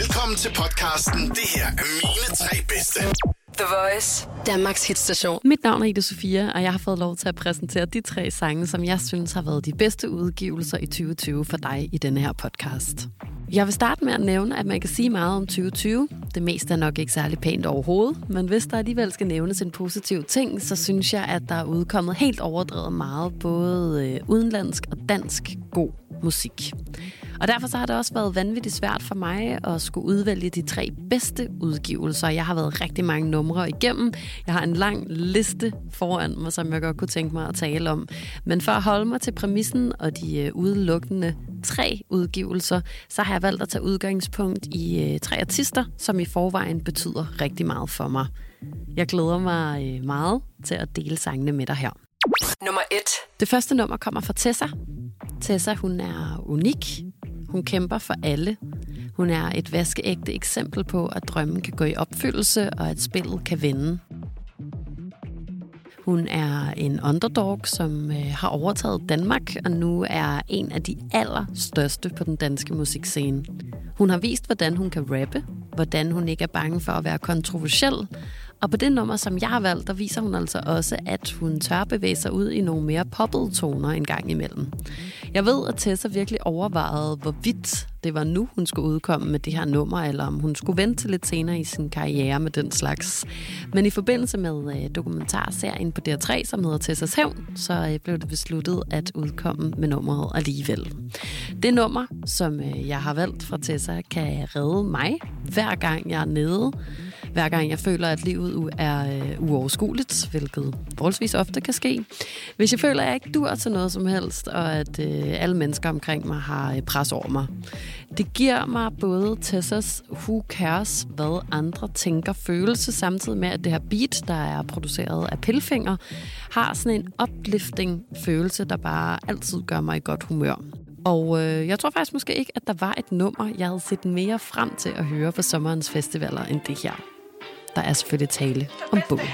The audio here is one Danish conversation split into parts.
Velkommen til podcasten. Det her er mine tre bedste. The Voice, Danmarks hitstation. Mit navn er Ida Sofia, og jeg har fået lov til at præsentere de tre sange, som jeg synes har været de bedste udgivelser i 2020 for dig i denne her podcast. Jeg vil starte med at nævne, at man kan sige meget om 2020. Det meste er nok ikke særlig pænt overhovedet, men hvis der alligevel skal nævnes en positiv ting, så synes jeg, at der er udkommet helt overdrevet meget, både øh, udenlandsk og dansk god musik. Og derfor så har det også været vanvittigt svært for mig at skulle udvælge de tre bedste udgivelser. Jeg har været rigtig mange numre igennem. Jeg har en lang liste foran mig, som jeg godt kunne tænke mig at tale om. Men for at holde mig til præmissen og de øh, udelukkende tre udgivelser, så har jeg valgt at tage udgangspunkt i øh, tre artister, som i forvejen betyder rigtig meget for mig. Jeg glæder mig øh, meget til at dele sangene med dig her. Nummer 1. Det første nummer kommer fra Tessa. Tessa, hun er unik. Hun kæmper for alle. Hun er et vaskeægte eksempel på, at drømmen kan gå i opfyldelse, og at spillet kan vende. Hun er en underdog, som øh, har overtaget Danmark, og nu er en af de allerstørste på den danske musikscene. Hun har vist, hvordan hun kan rappe, hvordan hun ikke er bange for at være kontroversiel, og på det nummer, som jeg har valgt, der viser hun altså også, at hun tør bevæge sig ud i nogle mere poppede toner en gang imellem. Jeg ved, at Tessa virkelig overvejede, hvorvidt det var nu, hun skulle udkomme med det her nummer, eller om hun skulle vente til lidt senere i sin karriere med den slags. Men i forbindelse med øh, dokumentarserien på DR3, som hedder Tessas Hævn, så øh, blev det besluttet at udkomme med nummeret alligevel. Det nummer, som øh, jeg har valgt fra Tessa, kan redde mig, hver gang jeg er nede hver gang jeg føler, at livet er øh, uoverskueligt, hvilket forholdsvis ofte kan ske. Hvis jeg føler, at jeg ikke dur til noget som helst, og at øh, alle mennesker omkring mig har øh, pres over mig. Det giver mig både Tessas Who Cares, hvad andre tænker følelse, samtidig med, at det her beat, der er produceret af Pilfinger, har sådan en uplifting følelse, der bare altid gør mig i godt humør. Og øh, jeg tror faktisk måske ikke, at der var et nummer, jeg havde set mere frem til at høre på sommerens festivaler end det her. Der er selvfølgelig tale om bogen.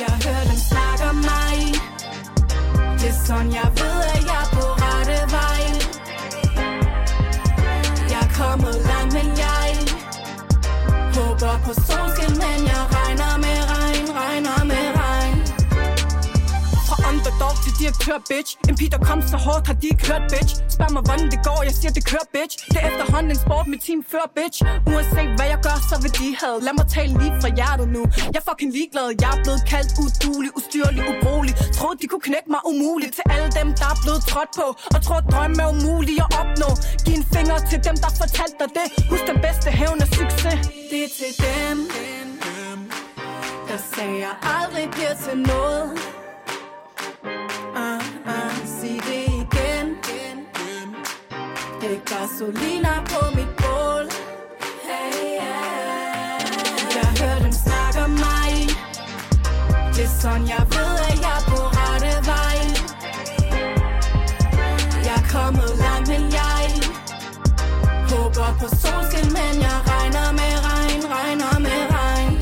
Jeg hører den snakker mig Det er sådan, jeg ved, at jeg er på rette vej Jeg er kommet langt, men jeg Håber på sol. Underdog til direktør, bitch. En pige, der kom så hårdt, har de ikke hørt, bitch? Spørg mig, hvordan det går, jeg siger, det kører, bitch. Det er efterhånden en sport, mit team før, bitch. Uanset hvad jeg gør, så vil de have. Lad mig tale lige fra hjertet nu. Jeg er fucking ligeglad, jeg er blevet kaldt udulig Ustyrlig, ubrugelig. Troede, de kunne knække mig umuligt Til alle dem, der er blevet trådt på. Og tror, drømme er umulige at opnå. Giv en finger til dem, der fortalte dig det. Husk den bedste hævn af succes. Det er til dem Der sagde, jeg aldrig bliver til noget. Det gasolina på mit bål. Hey, yeah. Jeg hører dem snakke om mig. Det er sådan jeg ved at jeg er på rette vej. Jeg er kommet langt men jeg Håber på solskin men jeg regner med regn Regner med regn.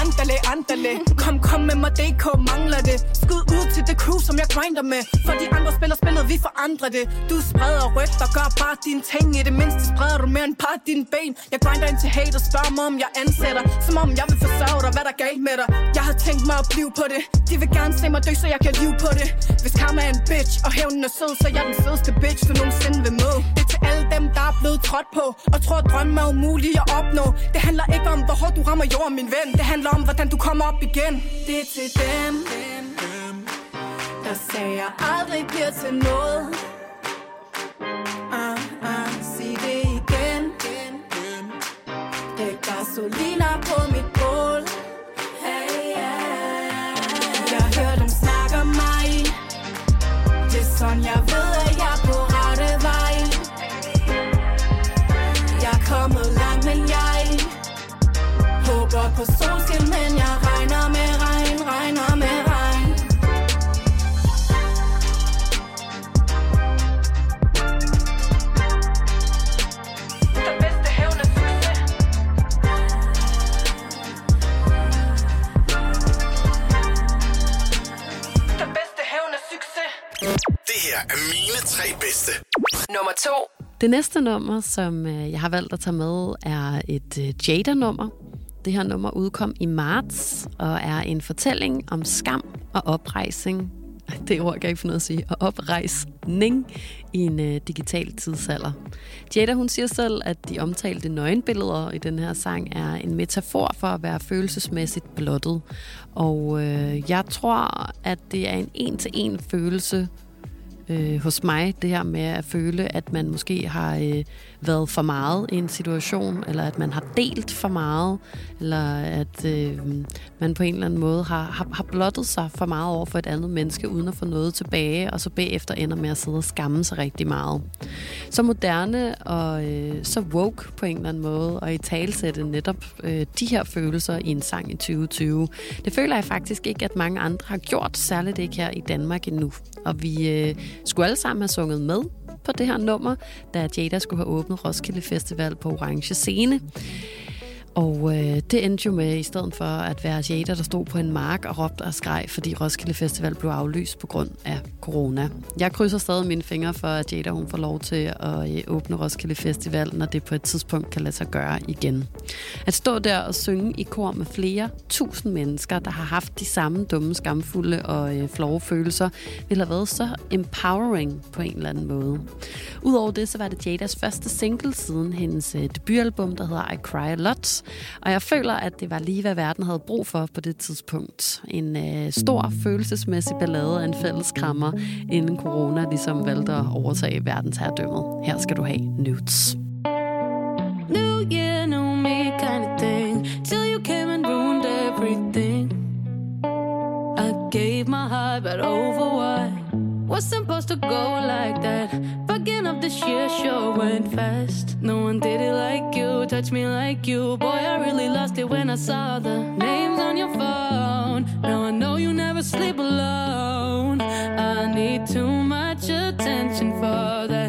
Andale, andale. Kom, med mig, DK mangler det. Skud ud til det crew, som jeg grinder med. For de andre spiller spillet, vi forandrer det. Du spreder rygter, gør bare dine ting. I det mindste spreder du mere end bare dine ben. Jeg grinder ind til hate og spørger mig, om jeg ansætter. Som om jeg vil forsørge dig, hvad der er galt med dig? Jeg har tænkt mig at blive på det. De vil gerne se mig dø, så jeg kan live på det. Hvis karma er en bitch, og hævnen er sød Så er jeg den fedeste bitch, du nogensinde vil møde. Det er blevet trådt på Og tror, at drømme er umulige at opnå. Det handler ikke om, hvor hårdt du rammer jorden, min ven. Det handler om, hvordan du kommer op igen. Det er til dem Der sagde, jeg aldrig bliver til noget. Uh, uh, Sig det igen. Det er gasolina på mit bord. To. Det næste nummer, som øh, jeg har valgt at tage med, er et øh, Jada-nummer. Det her nummer udkom i marts og er en fortælling om skam og oprejsning. Det ord kan jeg ikke finde at sige. Og oprejsning i en øh, digital tidsalder. Jada hun siger selv, at de omtalte nøgenbilleder i den her sang er en metafor for at være følelsesmæssigt blottet. Og øh, jeg tror, at det er en en-til-en følelse øh, hos mig, det her med at føle, at man måske har øh, været for meget i en situation, eller at man har delt for meget, eller at øh, man på en eller anden måde har, har, har blottet sig for meget over for et andet menneske, uden at få noget tilbage, og så bagefter ender med at sidde og skamme sig rigtig meget. Så moderne og øh, så woke på en eller anden måde, og i talsætte netop øh, de her følelser i en sang i 2020. Det føler jeg faktisk ikke, at mange andre har gjort, særligt ikke her i Danmark endnu. Og vi øh, skulle alle sammen have sunget med på det her nummer, da Jada skulle have åbnet Roskilde Festival på Orange Scene. Og øh, det endte jo med, i stedet for at være asiater, der stod på en mark og råbte og skreg, fordi Roskilde Festival blev aflyst på grund af corona. Jeg krydser stadig mine fingre for, at Jada hun får lov til at øh, åbne Roskilde Festival, når det på et tidspunkt kan lade sig gøre igen. At stå der og synge i kor med flere tusind mennesker, der har haft de samme dumme, skamfulde og øh, flove følelser, ville have været så empowering på en eller anden måde. Udover det, så var det Jadas første single siden hendes øh, debutalbum, der hedder I Cry A Lot, og jeg føler, at det var lige, hvad verden havde brug for på det tidspunkt. En øh, stor følelsesmæssig ballade af en fælles krammer, inden corona ligesom valgte at overtage verdensherredømmet. Her skal du have Nudes. New year, new me kind of thing. Till you came and ruined everything. I gave my heart, but over what? Was supposed to go like that. Fucking up this year sure went fast. No one did it like you, touch me like you. Boy, I really lost it when I saw the names on your phone. Now I know you never sleep alone. I need too much attention for that.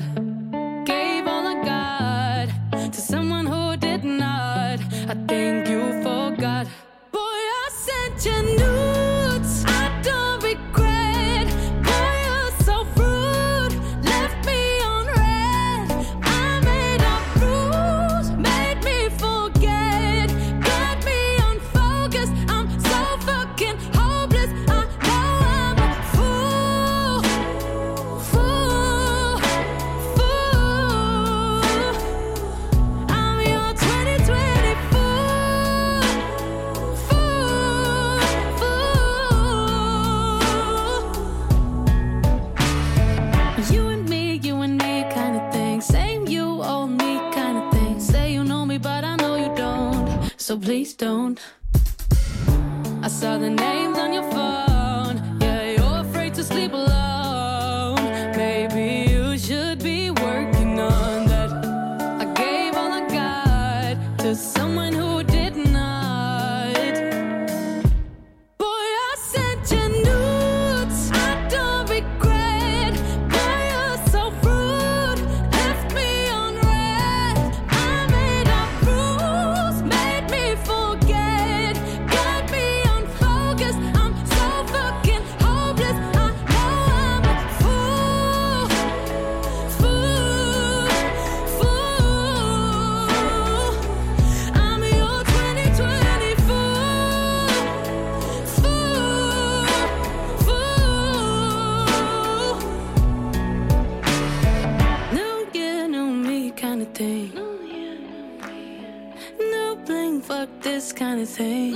Fuck this kind of thing.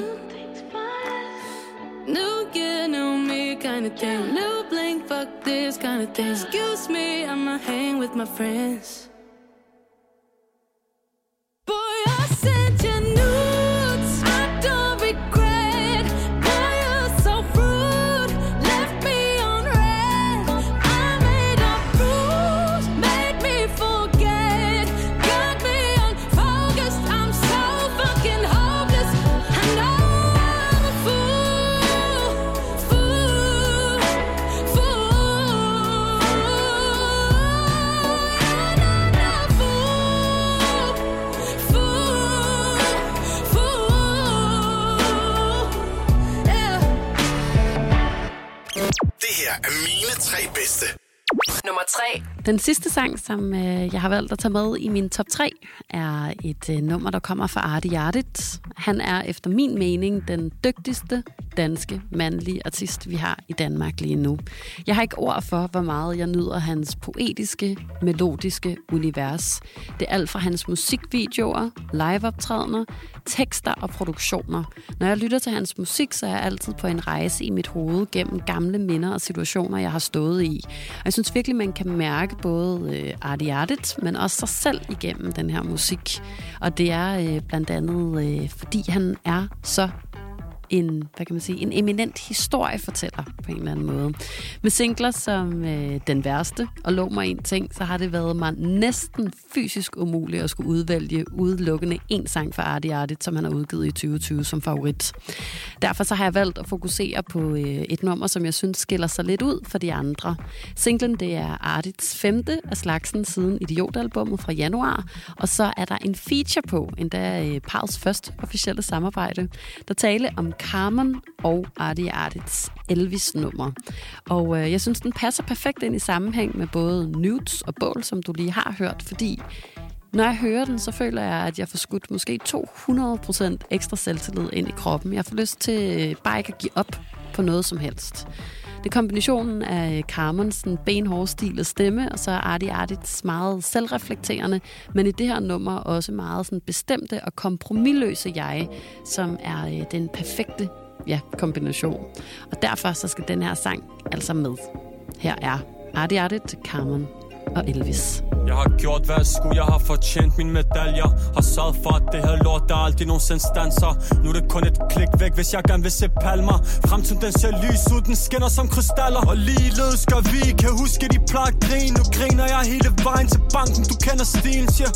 New year, new me kind of thing. New bling, fuck this kind of thing. Excuse me, I'ma hang with my friends. Det Nummer 3. Den sidste sang, som øh, jeg har valgt at tage med i min top 3, er et øh, nummer, der kommer fra Artie Artit. Han er efter min mening den dygtigste danske mandlige artist, vi har i Danmark lige nu. Jeg har ikke ord for, hvor meget jeg nyder hans poetiske, melodiske univers. Det er alt fra hans musikvideoer, liveoptrædener, tekster og produktioner. Når jeg lytter til hans musik, så er jeg altid på en rejse i mit hoved gennem gamle minder og situationer, jeg har stået i. Og jeg synes virkelig, man kan mærke både øh, Artie Artet, men også sig selv igennem den her musik. Og det er øh, blandt andet, øh, fordi han er så en, hvad kan man sige, en eminent historiefortæller på en eller anden måde. Med singler som øh, Den Værste og Lov mig en ting, så har det været mig næsten fysisk umuligt at skulle udvælge udelukkende en sang fra Artie Artie, som han har udgivet i 2020 som favorit. Derfor så har jeg valgt at fokusere på øh, et nummer, som jeg synes skiller sig lidt ud for de andre. Singlen det er Artits femte af slagsen siden Idiotalbummet fra januar, og så er der en feature på, endda øh, Pals første officielle samarbejde, der tale om Carmen og Artie Artits Elvis-nummer. Og øh, jeg synes, den passer perfekt ind i sammenhæng med både Nudes og Bål, som du lige har hørt, fordi når jeg hører den, så føler jeg, at jeg får skudt måske 200% ekstra selvtillid ind i kroppen. Jeg får lyst til bare ikke at give op på noget som helst. Det er kombinationen af Carmens benhårde stil og stemme, og så Artie Artits meget selvreflekterende, men i det her nummer også meget sådan bestemte og kompromilløse jeg, som er øh, den perfekte ja, kombination. Og derfor så skal den her sang altså med. Her er Artie Artit, Carmen og Elvis. Jeg har gjort hvad jeg skulle, jeg har fortjent mine medaljer Har sørget for at det her lort, der aldrig nogensinde stanser Nu er det kun et klik væk, hvis jeg gerne vil se palmer. Fremtiden den ser lys ud, den skinner som krystaller. Og ligeledes gør vi, kan huske de plejer at grine Nu griner jeg hele vejen til banken, du kender stilen Siger,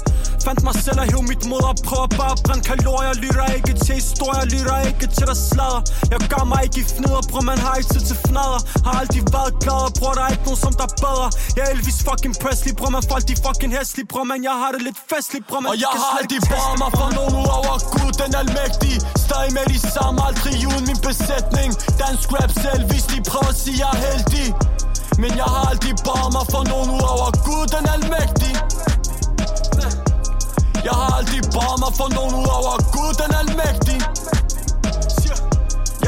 fandt mig selv og hæv mit mod og prøver bare at brænde kalorier. Lytter ikke til historier, lytter ikke til der slader Jeg gør mig ikke i fnider, bror man har ikke tid til fnader Har aldrig været glad, bror der er ikke nogen som der er bedre Jeg er Elvis fucking Presley, bror man folk de fucking hæslige, bror man. Jeg har det lidt festligt, bror man. Og jeg har aldrig bare mig for nogen ud over Gud, den almægtige. Stadig med de samme, aldrig uden min besætning. Dansk rap selv, hvis de prøver at sige, jeg er heldig. Men jeg har aldrig bare mig for nogen ud over Gud, den almægtige. Jeg har aldrig bare mig for nogen ud over Gud, den almægtige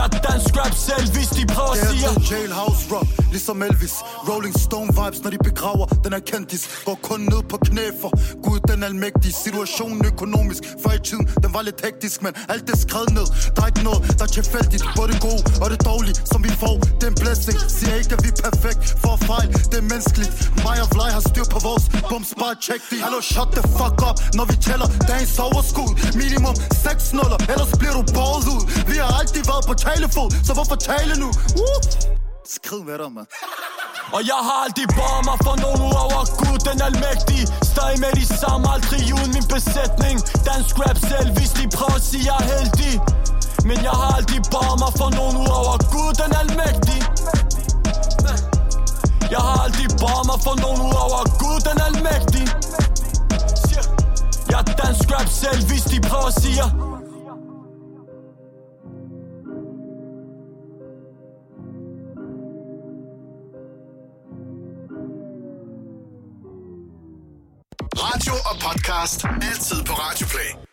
jeg dansk rap selv, hvis de prøver at sige jailhouse rock, ligesom Elvis. Rolling Stone vibes, når de begraver. Den er kendis, går kun ned på knæ for Gud den almægtige. Situationen økonomisk, før i tiden Den var lidt hektisk, men alt det skrevet ned. Der er ikke noget, der er tilfældigt. Både det gode og det dårlige, som vi får. Det er en blessing, siger ikke at vi er perfekt For fejl, det er menneskeligt. Mig og Vlaj har styr på vores bums, bare check de Hallo, shut the fuck up, når vi tæller Dagens overskud, minimum 6 nuller Ellers bliver du båret ud. Vi har altid været på talefod, så hvorfor tale nu? Uh! Skriv med dig, mand. Og jeg har aldrig bare mig for nogen ud over Gud, den almægtige Stadig med de samme, aldrig uden min besætning Dansk rap selv, hvis de prøver at sige, jeg er heldig Men jeg har aldrig bare mig for nogen ud over Gud, den almægtige Jeg har aldrig bare mig for nogen ud over Gud, den almægtige Jeg dansk rap selv, hvis de prøver at sige, podcast. Altid på Radioplay.